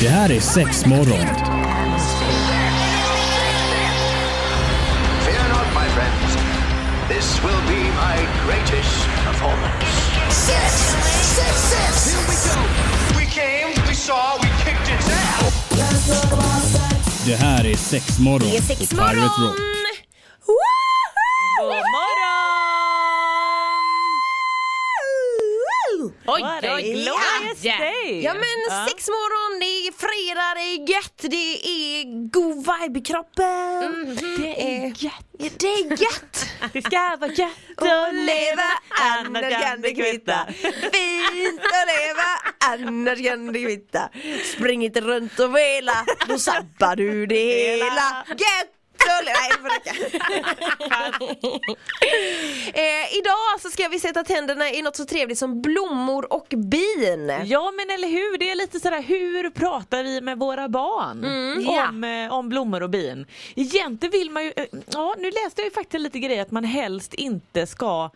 Det här är sex morgon. Fear not, my friends. This will be my greatest performance. Six, six, six. Here we go. We came, we saw, we kicked its ass. Det här är sex morgon Det är sex på Pirate Rock. morgon! Woho! God morgon! Oj, oj, ja. Day! Ja men sex morgon, det är fredag, det är gött, det är god vibe i kroppen. Det är gött. Ja, det är gött. Det ska vara gött Och leva, annars kan det kvitta. Fint att leva, annars kan det kvitta. Spring inte runt och vela, då sabbar du det hela. Gött! Nej, det får eh, idag så ska vi sätta tänderna i något så trevligt som blommor och bin. Ja men eller hur, det är lite sådär hur pratar vi med våra barn ja. om, eh, om blommor och bin. Egentligen vill man ju, eh, ja nu läste jag ju faktiskt lite grejer att man helst inte ska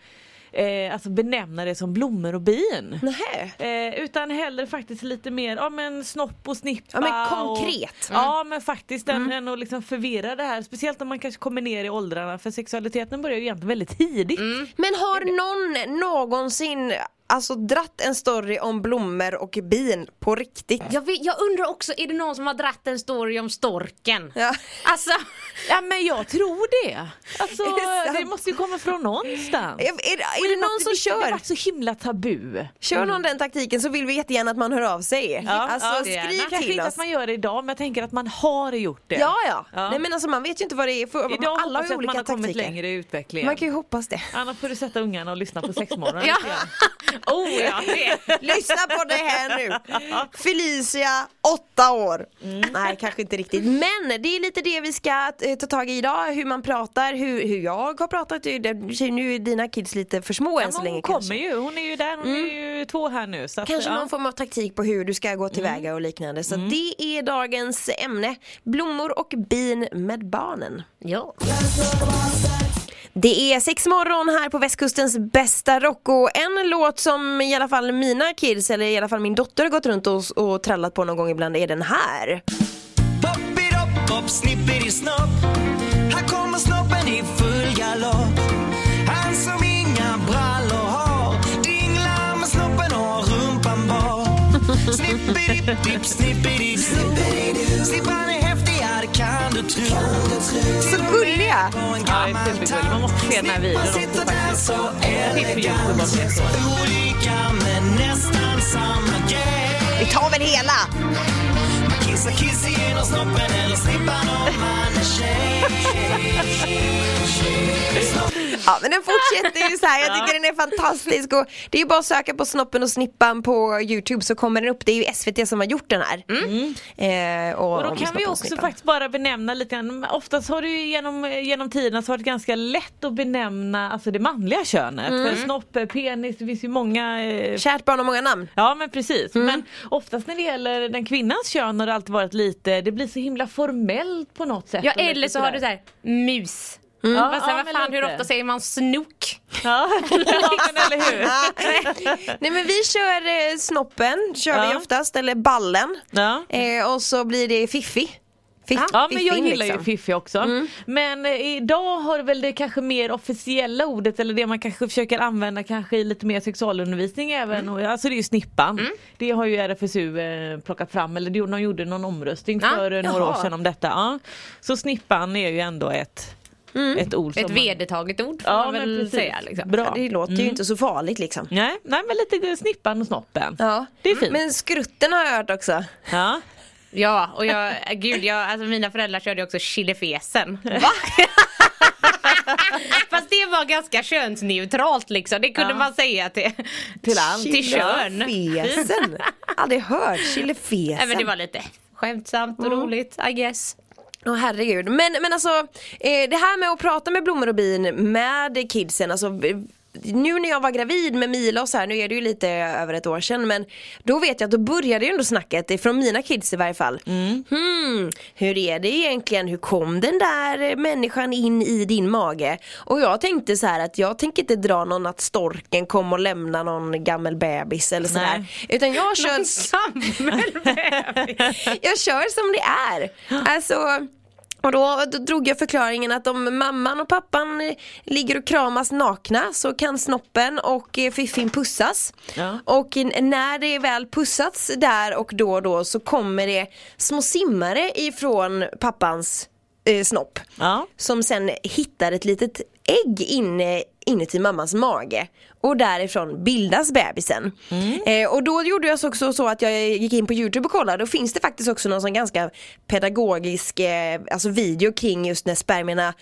eh, alltså benämna det som blommor och bin. Eh, utan hellre faktiskt lite mer, ja men snopp och snippa. Ja, men och- konkret. Mm. Ja men faktiskt än, än att liksom förvirra det här. Speciellt om man kanske kommer ner i åldrarna för sexualiteten börjar ju egentligen väldigt tidigt. Men har någon någonsin alltså dratt en story om blommor och bin på riktigt? Jag, vet, jag undrar också, är det någon som har dratt en story om storken? Ja. Alltså, Ja men jag tror det. Alltså Är det det måste ju komma från någonstans. Är, är, är det någon som Det har kör? varit så himla tabu. Kör någon den taktiken så vill vi jättegärna att man hör av sig. alltså ja, skriv Kanske till inte oss. att man gör det idag men jag tänker att man har gjort det. Ja, ja Ja. Nej men alltså man vet ju inte vad det är för Idag alla har ju olika man har kommit taktiker. längre i utvecklingen. Man kan ju hoppas det. Annars får du sätta ungarna och lyssna på sexmorgon. Ja. oh ja, det. Lyssna på det här nu. Felicia, åtta år. Mm. Nej, kanske inte riktigt. Men det är lite det vi ska eh, ta tag i idag. Hur man pratar, hur, hur jag har pratat. Nu är dina kids lite för små än Ja, så men länge hon kommer kanske. ju, hon är ju där, hon är ju två här nu. Så att, Kanske ja. Mm. någon form av taktik på hur du ska gå tillväga och liknande. Så det är dagens ämne. Blommor och bin med barnen. Ja. Det är sex morgon här på västkustens bästa rock och en låt som i alla fall mina kids, eller i alla fall min dotter har gått runt och, och trallat på någon gång ibland är den här. Poppidi-dopp, hopp, snippidi-snopp Här kommer snoppen i full galopp. Han som inga brallor har. Dinglar med snoppen och rumpan bar Snippidi-dipp, snippidi-snopp Snippan kan du tro Så gulliga! Ja, det är supergulligt. Man måste se den här videon också faktiskt. Finns på Youtube om elegant det är så. Olika men nästan samma grej Vi tar väl hela! Kissa kiss genom snoppen eller snippan om man är tjej Ja men den fortsätter ju så här. jag tycker den är fantastisk och det är ju bara att söka på snoppen och snippan på Youtube så kommer den upp. Det är ju SVT som har gjort den här. Eh, och, Och då kan vi och också faktiskt bara benämna lite grann. Oftast har det ju genom, genom tiden så varit ganska lätt att benämna alltså det manliga könet. Mm. För snopp, penis, det finns ju många eh, Kärt barn har många namn. Ja men precis. Mm. Men oftast när det gäller den kvinnans kön har det alltid varit lite, det blir så himla formellt på något sätt. ja, eller så har du sådär. så här mus. Ja, Vad, ja, vad fan, hur ofta säger man snok? Ja, ja men eller hur. Nej men vi kör eh, snoppen, kör vi Ja. oftast, eller ballen. Ja. Eh, och så blir det fiffi. Fiff, Ja men jag gillar liksom. ju Fiffi också. Men eh, idag har väl det kanske mer officiella ordet eller det man kanske försöker använda kanske i lite mer sexualundervisning även. Och, alltså det är ju snippan. Det har ju RFSU eh, plockat fram eller de gjorde någon omröstning Ja, för eh, några år sedan om detta. Ja. Så snippan är ju ändå ett, ett ord som Ett vedertaget ord får Ja man väl precis. säga. Liksom. Bra. Det låter ju inte så farligt liksom. Nej, nej men lite snippan och snoppen. Ja. Det är fint. Men skrutten har jag hört också. Ja. Ja, och jag, gud, jag, alltså mina föräldrar körde också chilifesen. Va? Fast det var ganska könsneutralt liksom, det kunde Ja. man säga till, Till allt. till kön. Chilifesen. Aldrig hört chilifesen. Nej, men det var lite skämtsamt och roligt, I guess. Åh herregud. Men, men alltså, eh, det här med att prata med blommor och bin med kidsen, alltså nu när jag var gravid med Mila och så här, nu är det ju lite över ett år sedan men då vet jag att då började ju ändå snacket, från mina kids i varje fall. Hmm, hur är det egentligen, hur kom den där människan in i din mage? Och jag tänkte så här att jag tänker inte dra någon att storken kom och lämna någon gammal bebis eller sådär. Utan jag kör jag kör som det är. Alltså och då, då drog jag förklaringen att om mamman och pappan eh, ligger och kramas nakna så kan snoppen och eh, fiffin pussas. Ja. Och när det väl pussats där och då och då så kommer det små simmare ifrån pappans eh, snopp. Ja. Som sen hittar ett litet ägg inne, inuti mammans mage. Och därifrån bildas bebisen. Eh, och då gjorde jag också så att jag gick in på Youtube och kollade. Då finns det faktiskt också någon sån ganska pedagogisk eh, alltså video kring just när spermierna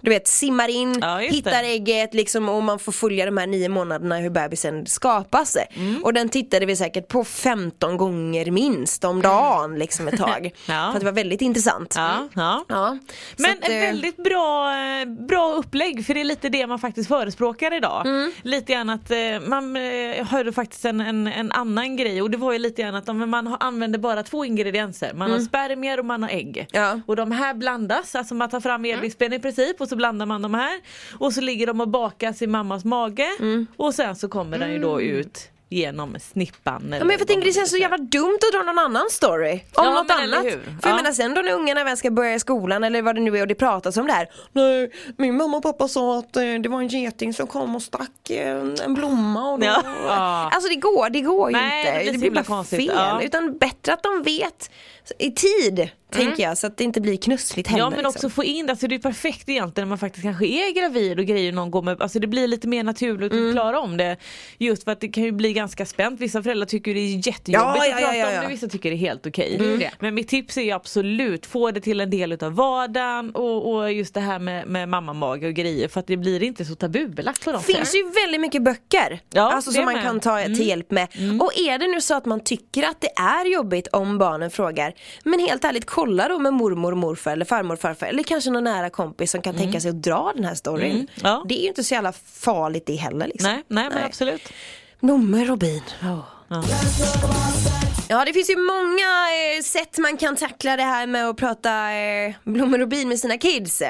du vet simmar in, Ja, hittar det. ägget liksom och man får följa de här nio månaderna hur bebisen skapas. Och den tittade vi säkert på 15 gånger minst om dagen liksom ett tag. Ja. För att det var väldigt intressant. Ja, ja. Men att, ett eh, väldigt bra, eh, bra upplägg för det är lite det man faktiskt förespråkar idag. Mm. Lite grann att eh, man eh, hörde faktiskt en, en, en annan grej och det var ju lite grann att man använder bara två ingredienser. Man har spermier och man har ägg. Mm. Ja. Och de här blandas, alltså man tar fram elvispen i princip och så blandar man de här. Och så ligger de och bakas i mammas mage Mm. och sen så kommer den ju då ut genom snippan. Ja, men jag tänker det känns så jävla dumt att dra någon annan story om Ja, något annat. För jag Ja. menar sen då när ungarna väl ska börja i skolan eller vad det nu är och det pratas om det här. Nej, min mamma och pappa sa att eh, det var en geting som kom och stack eh, en, blomma och då... Ja. Alltså det går, det går ju Nej, inte. det blir så blir bara konstigt. fel. Utan bättre att de vet i tid, tänker jag, så att det inte blir knussligt heller. Ja men också liksom. få in det, alltså det är perfekt egentligen när man faktiskt kanske är gravid och grejer någon gång med, alltså det blir lite mer naturligt Mm. att klara om det. Just för att det kan ju bli ganska spänt, vissa föräldrar tycker det är jättejobbigt Ja, ja, att prata ja, ja, om ja. det, vissa tycker det är helt okej. Mm. Det. Men mitt tips är ju absolut, få det till en del utav vardagen och, och just det här med, med mammamage och grejer för att det blir inte så tabubelagt på något Det finns ju väldigt mycket böcker Ja, alltså, som man med. Mm. kan ta till hjälp med. Och är det nu så att man tycker att det är jobbigt om barnen frågar Men helt ärligt kolla då med mormor och morfar eller farmor och farfar eller kanske någon nära kompis som kan tänka sig att dra den här storyn. Mm. Ja. Det är ju inte så jävla farligt det heller. Liksom. Nej, nej men absolut. Blommor och bin. Ja. Ja det finns ju många eh, sätt man kan tackla det här med att prata eh, blommor och bin med sina kids.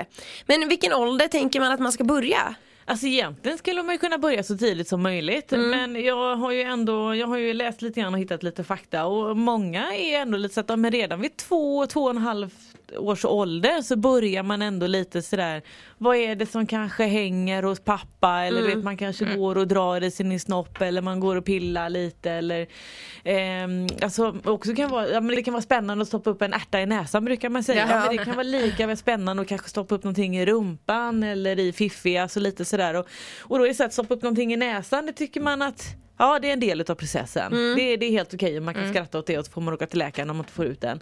Men vilken ålder tänker man att man ska börja? Alltså egentligen skulle man ju kunna börja så tidigt som möjligt Mm. men jag har ju ändå, jag har ju läst lite grann och hittat lite fakta och många är ändå lite så att ja, men redan vid två, två och en halv års ålder så börjar man ändå lite sådär vad är det som kanske hänger hos pappa eller Mm. vet man kanske går och drar i sin snopp eller man går och pillar lite eller ehm, alltså också kan vara, ja, men det kan vara spännande att stoppa upp en ärta i näsan brukar man säga. Ja. Men det kan vara lika spännande att kanske stoppa upp någonting i rumpan eller i fiffi, alltså lite sådär. Och, och då är det så att stoppa upp någonting i näsan, det tycker man att Ja det är en del av processen. Det, är- det är helt okej man kan skratta åt det och så får man åka till läkaren om man inte får ut den.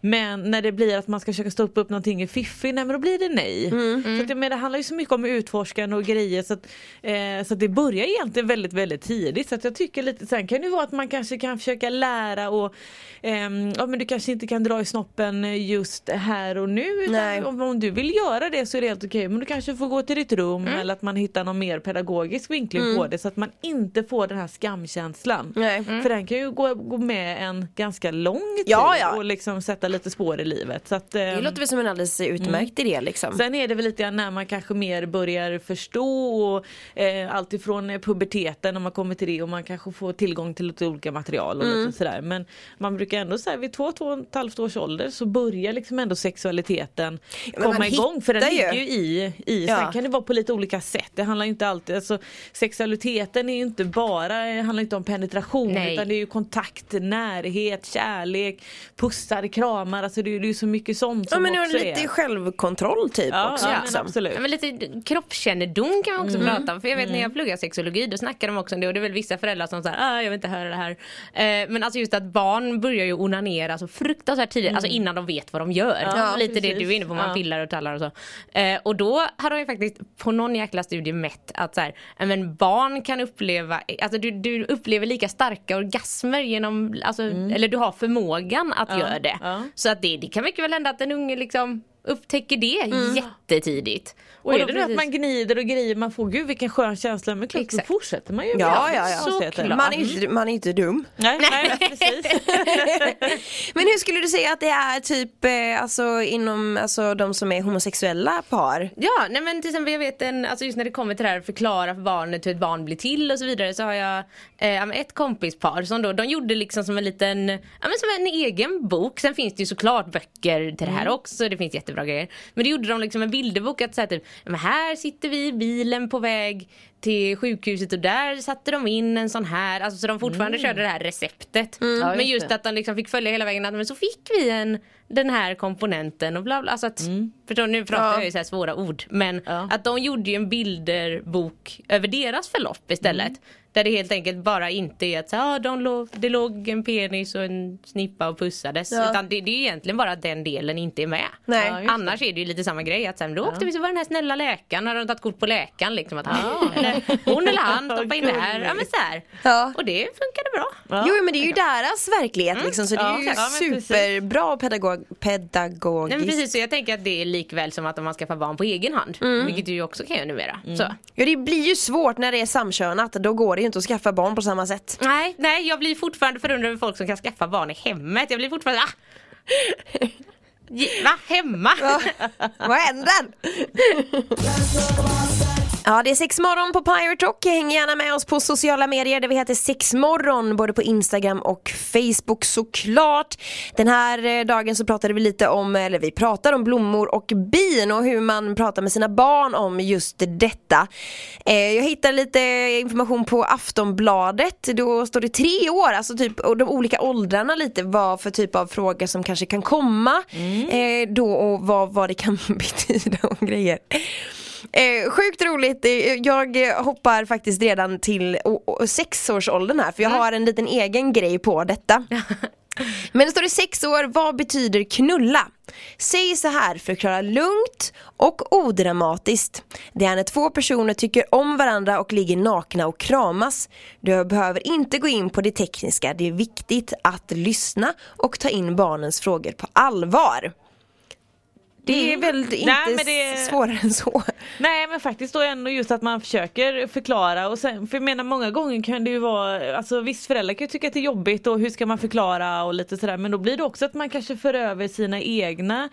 Men när det blir att man ska försöka stoppa upp någonting i fiffi, nej men då blir det nej. Så att, menar, det handlar ju så mycket om utforskande och grejer så att, eh, så att det börjar egentligen väldigt väldigt tidigt. Så att jag tycker lite, sen kan det vara att man kanske kan försöka lära och ehm, ja men du kanske inte kan dra i snoppen just här och nu utan om, om du vill göra det så är det helt okej men du kanske får gå till ditt rum eller att man hittar någon mer pedagogisk vinkling på det så att man inte får den här skamkänslan. Nej. För den kan ju gå, gå med en ganska lång tid Ja, ja. och liksom sätta lite spår i livet. Så att, Det ehm, låter väl som en alldeles utmärkt idé liksom. Sen är det väl lite när man kanske mer börjar förstå och, eh, allt ifrån eh, puberteten när man kommer till det och man kanske får tillgång till lite olika material och Mm. lite sådär. Men man brukar ändå säga vid två, två och ett halvt års ålder så börjar liksom ändå sexualiteten man komma igång för den ju. ligger ju i, i Ja. sen kan det vara på lite olika sätt. Det handlar ju inte alltid, alltså sexualiteten är ju inte bara, handlar inte om penetration Nej. utan det är ju kontakt, närhet, kärlek, pussar, kramar, alltså det är ju så mycket sånt Ja som men nu är också det lite är. självkontroll typ Ja, också. ja, men liksom. absolut. Ja, men lite kroppskännedom kan man också Mm. prata om. För jag vet när jag pluggar sexologi då snackar de också om det och det är väl vissa föräldrar som säger ah, jag vill inte höra det här. Eh, men alltså just att barn börjar ju onanera så fruktansvärt tidigt, alltså innan de vet vad de gör. Mm. Ja, Lite det precis. du är inne på, man Ja. pillar och tallar och så. Eh, och då har de ju faktiskt på någon jäkla studie mätt att så här, men barn kan uppleva, alltså du, du upplever lika starka orgasmer genom, alltså, eller du har förmågan att göra det. Mm. ja. Så att det, det kan mycket väl hända att en unge liksom upptäcker det jättetidigt. Och är då det nu att man gnider och grejer man får, gud vilken skön känsla, men klart Exakt. då fortsätter man ju Ja, ja, ja. Såklart. Man är inte, man är inte dum. Nej, nej, precis. Men hur skulle du säga att det är typ eh, alltså, inom alltså, de som är homosexuella par? Ja, nej men till exempel jag vet en, alltså just när det kommer till det här att förklara för barnet hur ett barn blir till och så vidare så har jag eh, ett kompispar som då, de gjorde liksom som en liten, ja men som en egen bok. Sen finns det ju såklart böcker till det här också, det finns jättebra grejer. Men det gjorde de liksom en bilderbok att säga typ, här sitter vi i bilen på väg till sjukhuset och där satte de in en sån här, alltså så de fortfarande körde det här receptet. Ja, Men just det. att de liksom fick följa hela vägen att men så fick vi en den här komponenten och bla bla. Alltså att, förstår, du, nu pratar Ja. jag ju så här svåra ord men Ja. att de gjorde ju en bilderbok över deras förlopp istället. Där det helt enkelt bara inte är att så, ah, de låg, det låg en penis och en snippa och pussades. Ja. Utan det, det är egentligen bara att den delen inte är med. Nej. Ja, Annars är det ju lite samma grej att sen då åkte vi så var den här snälla läkaren, hade de tagit kort på läkaren liksom att han, eller, hon eller han stoppa in det här. Ja men så här. Ja. Och det funkade bra. Ja. Jo men det är ju deras verklighet liksom så det är Ja, ju superbra pedagog pedagogiskt. Nej, men precis, så jag tänker att det är likväl som att man skaffar barn på egen hand. Vilket du ju också kan göra numera. Så. Ja det blir ju svåt när det är samkönat, då går det inte att skaffa barn på samma sätt. Nej, nej, jag blir fortfarande förundrad över folk som kan skaffa barn i hemmet. Jag blir fortfarande ah! Va? Hemma? Ja. Vad händer? Ja det är sexmorgon på Pirate Rock, häng gärna med oss på sociala medier där vi heter sexmorgon både på Instagram och Facebook såklart. Den här eh, dagen så pratade vi lite om, eller vi pratar om blommor och bin och hur man pratar med sina barn om just detta. Eh, jag hittade lite information på Aftonbladet, då står det tre år, alltså typ och de olika åldrarna lite vad för typ av frågor som kanske kan komma eh, då och vad, vad det kan betyda och grejer. Eh, sjukt roligt, jag hoppar faktiskt redan till sexårsåldern här för jag har en liten egen grej på detta. Men det står i sex år, vad betyder knulla? Säg så här, förklara lugnt och odramatiskt. Det är när två personer tycker om varandra och ligger nakna och kramas. Du behöver inte gå in på det tekniska, det är viktigt att lyssna och ta in barnens frågor på allvar. Det är väl inte Nej, det- svårare än så. Nej men faktiskt då ändå just att man försöker förklara och sen, för jag menar många gånger kan det ju vara, alltså visst föräldrar kan ju tycka att det är jobbigt och hur ska man förklara och lite sådär men då blir det också att man kanske för över sina egna,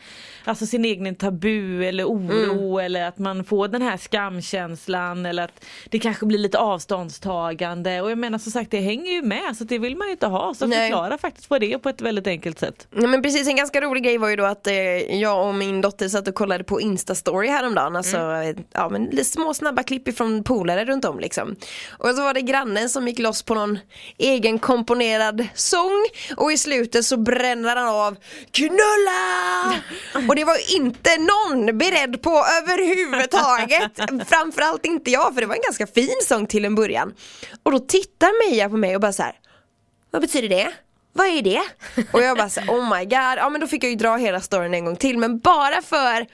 alltså sin egen tabu eller oro eller att man får den här skamkänslan eller att det kanske blir lite avståndstagande och jag menar som sagt det hänger ju med så det vill man ju inte ha så Nej. förklara faktiskt vad det är på ett väldigt enkelt sätt. Ja, men precis, en ganska rolig grej var ju då att eh, jag och min dotter satt och kollade på Instastory häromdagen. Alltså, eh, ja, men små snabba klipp ifrån polare runt om liksom. Och så var det grannen som gick loss på någon egen komponerad sång och i slutet så bränner han av Knulla! Och det var inte någon beredd på överhuvudtaget. Framförallt inte jag för det var en ganska fin sång till en början. Och då tittar Meja på mig och bara så här. Vad betyder det? Vad är det? Och jag bara så oh my god, ja men då fick jag ju dra hela storyn en gång till men bara för,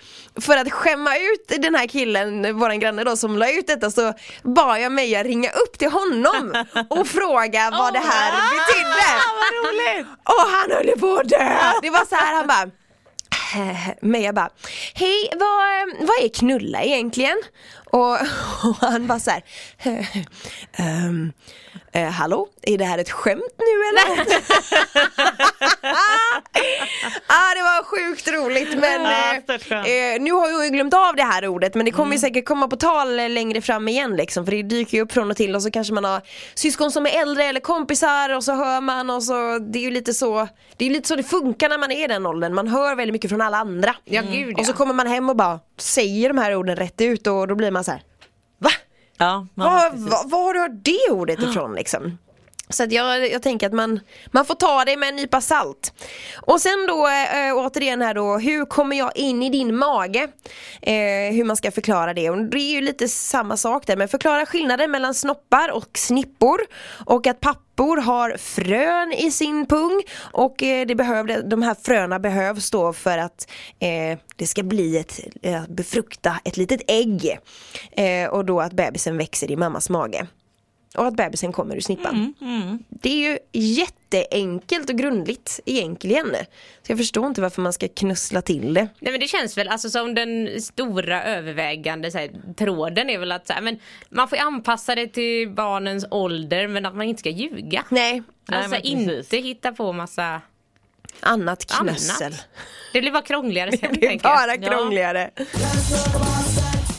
för att skämma ut den här killen, våran granne då som la ut detta så bad jag Meja ringa upp till honom och fråga vad det här betydde. Vad roligt! Och han höll på att dö! Det var så här, han bara Meja bara, hej vad, vad är knulla egentligen? Och, och han bara så här, ehm, eh, hallå, är det här ett skämt nu eller? ah, det var sjukt roligt men eh, eh, nu har jag glömt av det här ordet men det kommer ju säkert komma på tal eh, längre fram igen liksom för det dyker ju upp från och till och så kanske man har syskon som är äldre eller kompisar och så hör man och så det är ju lite så Det är lite så det funkar när man är i den åldern, man hör väldigt mycket från alla andra. Gud, Och så kommer man hem och bara säger de här orden rätt ut och då blir man så här. Ja, precis. var, var har det ordet ifrån liksom? Så att jag, jag tänker att man, man får ta det med en nypa salt. Och sen då äh, återigen här då, hur kommer jag in i din mage? Äh, hur man ska förklara det. Och det är ju lite samma sak där, men förklara skillnaden mellan snoppar och snippor. Och att pappor har frön i sin pung och äh, det behövde, de här fröna behövs då för att det ska bli ett, befrukta ett litet ägg. Och då att bebisen växer i mammas mage. Och att bebisen kommer ur snippan. Det är ju jätteenkelt och grundligt egentligen. Så jag förstår inte varför man ska knussla till det. Nej men det känns väl alltså som den stora övervägande så här, tråden är väl att så här, men man får anpassa det till barnens ålder men att man inte ska ljuga. Nej, alltså precis. inte hitta på massa annat knössel. annat. Det blir bara krångligare sen Det jag. bara krångligare.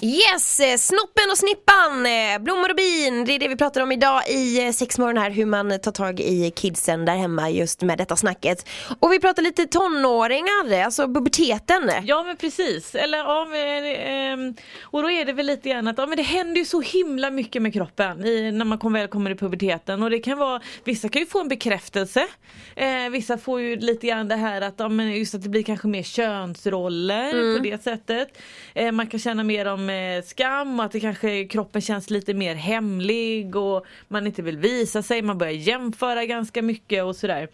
Yes, eh, snoppen och snippan, eh, blommor och bin, det är det vi pratar om idag i eh, sexmorgon här, hur man tar tag i kidsen där hemma just med detta snacket. Och vi pratar lite tonåringar, alltså puberteten. Ja men precis, eller ja, men, ehm, och då är det väl lite grann att ja, men det händer ju så himla mycket med kroppen i, när man kom, väl kommer i puberteten och det kan vara, vissa kan ju få en bekräftelse, eh, vissa får ju lite grann det här att, ja, men just att det blir kanske mer könsroller på det sättet. Eh, man kan känna mer om skam och att det kanske kroppen känns lite mer hemlig och man inte vill visa sig, man börjar jämföra ganska mycket och sådär.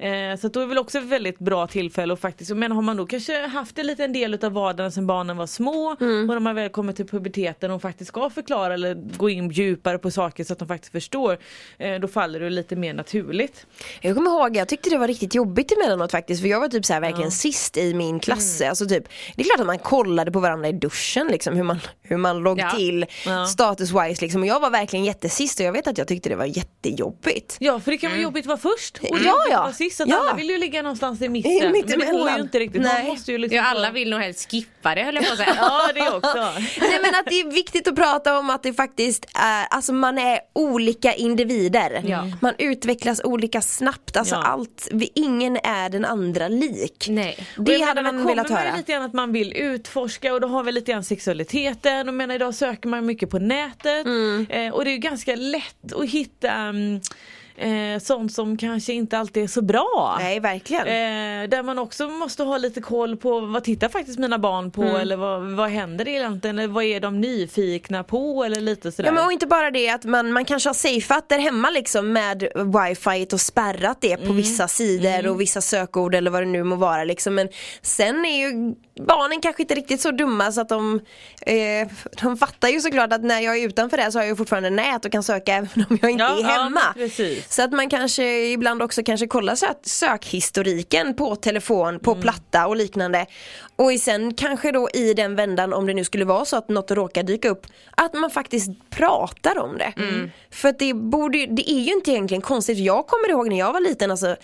Eh, så då är det väl också ett väldigt bra tillfälle och faktiskt, men har man då kanske haft en liten del utav vardagen sedan barnen var små och när man väl kommer till puberteten och faktiskt ska förklara eller gå in djupare på saker så att de faktiskt förstår, eh, då faller det lite mer naturligt. Jag kommer ihåg, jag tyckte det var riktigt jobbigt emellanåt faktiskt för jag var typ så här verkligen sist i min klass. Alltså typ, det är klart att man kollade på varandra i duschen liksom hur man, hur man låg Ja. till Ja. status wise liksom och jag var verkligen jättesist och jag vet att jag tyckte det var jättejobbigt. Ja för det kan vara jobbigt att vara först och Ja, ja. att vara sist, så att Ja. alla vill ju ligga någonstans i mitten. I men det går ju inte riktigt. Nej. Man måste ju liksom Ja alla vill nog helst skippa det höll jag på att säga. Ja det också. Nej men att det är viktigt att prata om att det faktiskt är, alltså man är olika individer. Ja. Man utvecklas olika snabbt, alltså Ja. allt, vi, ingen är den andra lik. Nej. Det jag hade menar, man velat höra. ju lite grann att man vill utforska och då har vi lite grann sexualiteten och menar idag söker man mycket på nätet Mm. eh, och det är ju ganska lätt att hitta mm, eh, sånt som kanske inte alltid är så bra. Nej verkligen. Eh, där man också måste ha lite koll på vad tittar faktiskt mina barn på Mm. eller vad, vad händer egentligen eller vad är de nyfikna på eller lite sådär. Ja men och inte bara det att man, man kanske har safeat där hemma liksom med wifi och spärrat det på vissa sidor och vissa sökord eller vad det nu må vara liksom. Men sen är ju barnen kanske inte riktigt så dumma så att de, eh, de fattar ju såklart att när jag är utanför det så har jag ju fortfarande nät och kan söka även om jag inte Ja, är ja, hemma. precis. så att man kanske ibland också kanske kollar sök, sökhistoriken på telefon, på Mm. platta och liknande. Och sen kanske då i den vändan om det nu skulle vara så att något råkar dyka upp att man faktiskt pratar om det. Mm. För att det borde det är ju inte egentligen konstigt. Jag kommer ihåg när jag var liten, alltså,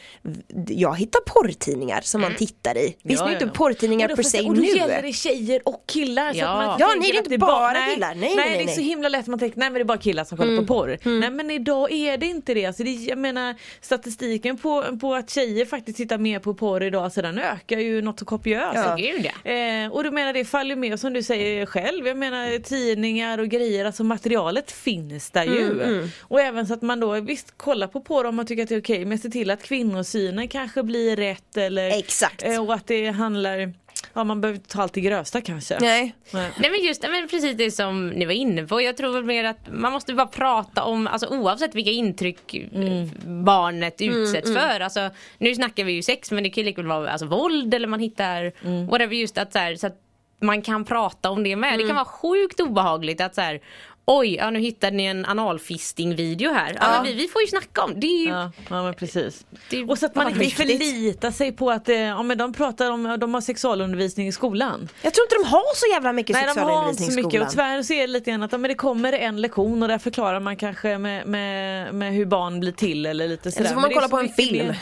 jag hittade porrtidningar som man tittar i. Visst Ja, ju ja. inte porrtidningar per se säga, Och då nu. gäller det tjejer och killar. Så Ja. att man Ja, nej, det är att inte bara- bara killar. Nej, nej, nej, det är nej. så himla lätt man tänker nej men det är bara killar som kollar på porr. Nej men idag är det inte det. Alltså det jag menar statistiken på, på att tjejer faktiskt tittar mer på porr idag så den ökar ju något så kopiöst. Ja. Ja. Eh, och du menar det faller med som du säger själv. Jag menar tidningar och grejer, alltså materialet finns där ju. Och även så att man då visst kollar på porr om man tycker att det är okej men se till att kvinnosynen kanske blir rätt eller Exakt. eh, och att det handlar, ja man behöver inte ta allt i grövsta kanske. Nej. Nej. Nej men just men precis det som ni var inne på. Jag tror väl mer att man måste bara prata om, alltså oavsett vilka intryck eh, barnet utsätts för. Alltså, nu snackar vi ju sex men det kan ju lika väl vara alltså, våld eller man hittar whatever just att så, här, så att man kan prata om det med. Det kan vara sjukt obehagligt att så här, Oj, ja, nu hittade ni en analfisting-video här. Ja, Ja. men vi, vi får ju snacka om det. Är ju, Ja, ja men precis. det är Och så att man inte viktigt. förlitar sig på att eh, ja, men de pratar om, de har sexualundervisning i skolan. Jag tror inte de har så jävla mycket Nej de har inte sexualundervisning så i mycket och skolan. tyvärr så är det lite grann att ja, men det kommer en lektion och där förklarar man kanske med, med, med hur barn blir till eller lite sådär. så får man kolla på en film.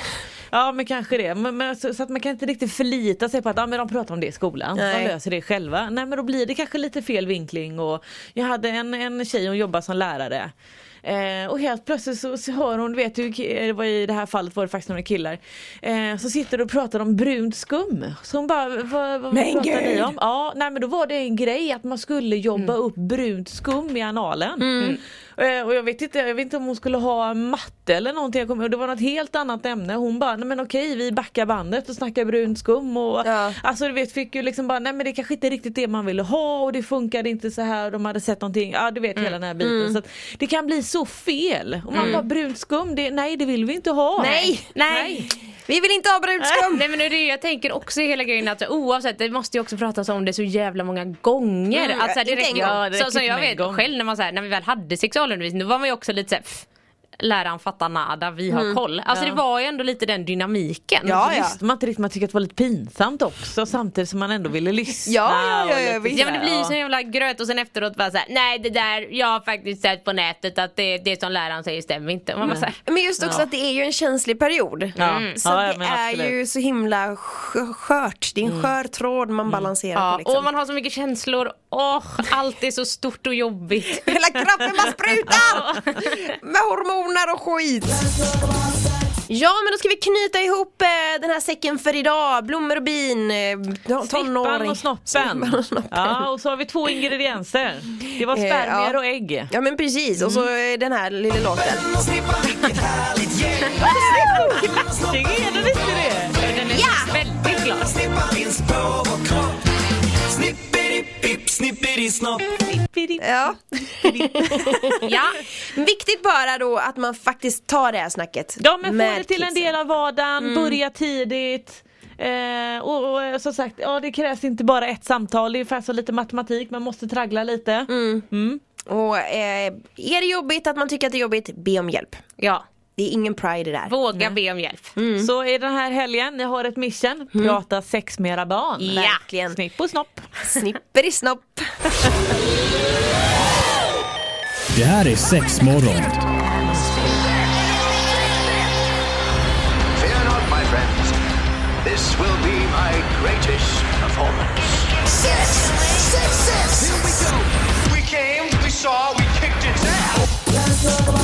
Ja men kanske det. Men, men, så, så att man kan inte riktigt förlita sig på att ja, men de pratar om det i skolan. Nej. De löser det själva. Nej men då blir det kanske lite fel vinkling. Och jag hade en, en tjej hon jobbar som lärare. Eh, och helt plötsligt så, så hör hon, du vet ju, det var i det här fallet var det faktiskt några killar. Eh, så sitter och pratar om brunt skum. Så hon bara, vad, vad Men pratar ni om? Ja, nej men då var det en grej att man skulle jobba Mm. upp brunt skum i analen. Mm. Eh, Och jag vet, inte, jag vet inte om hon skulle ha matte eller någonting, jag kommer, ihåg. det var något helt annat ämne. Hon bara, nej men okej vi backar bandet och snackar brunt skum. Och, Ja. Alltså du vet, fick ju liksom bara, nej men det kanske inte är riktigt det man ville ha och det funkade inte så här och de hade sett någonting, ja du vet hela den här biten. Så att det kan bli så fel. Och man bara, brunt skum, det, nej det vill vi inte ha. Nej. Nej. Vi vill inte ha brunt skum! Nej men det är det jag tänker också i hela grejen att oavsett det måste ju också pratas om det så jävla många gånger. Mm, att, så här, det räcker. Ja, det så, räcker som inte jag vet gång. själv när man så här, när vi väl hade sexualundervisning då var man ju också lite så här, pff, läraren fattar nada, vi har koll. Alltså det var ju ändå lite den dynamiken. Mm. Ja, Så visste man inte riktigt, man tyckte att det var lite pinsamt också samtidigt som man ändå ville lyssna. Ja, ja, ja, ja, lite. Ja men det blir ju Ja. så jävla gröt och sen efteråt bara såhär, nej det där, jag har faktiskt sett på nätet att det, det som läraren säger stämmer inte. Man bara så här, Men just också Ja. att det är ju en känslig period. Ja. Så Ja, det är absolut. ju så himla skö- skört. Det är en skör tråd man balanserar ja, på liksom. och man har så mycket känslor, åh allt är så stort och jobbigt. Hela kroppen bara sprutar! Med hormoner och skit. Ja men då ska vi knyta ihop eh, den här säcken för idag. Blommor och bin, eh, Snippan tonåring. och snoppen. Och snoppen. Ja, och så har vi två ingredienser. Det var Eh, spermier ja. och ägg. Ja men precis och så eh, den här lilla låten. Snippan, vilket härligt gäng. Snippidi-snopp. Ja. Ja, Viktigt bara då att man faktiskt tar det här snacket. Ja men få det till en del av vardagen, börja tidigt. Eh, och, och som sagt, ja det krävs inte bara ett samtal, det är ungefär så lite matematik, man måste traggla lite. Och eh, är det jobbigt att man tycker att det är jobbigt, be om hjälp. ja. Det är ingen pride i det där. våga be om hjälp. Så i den här helgen, ni har ett mission, prata sex med era barn. Ja. Verkligen. Snipp och snopp. Snipper i snopp. Det här är sex morgon. Fear not, my friends. This will be my greatest performance. Six, six, six. Here we go. We came, we saw, we kicked its ass.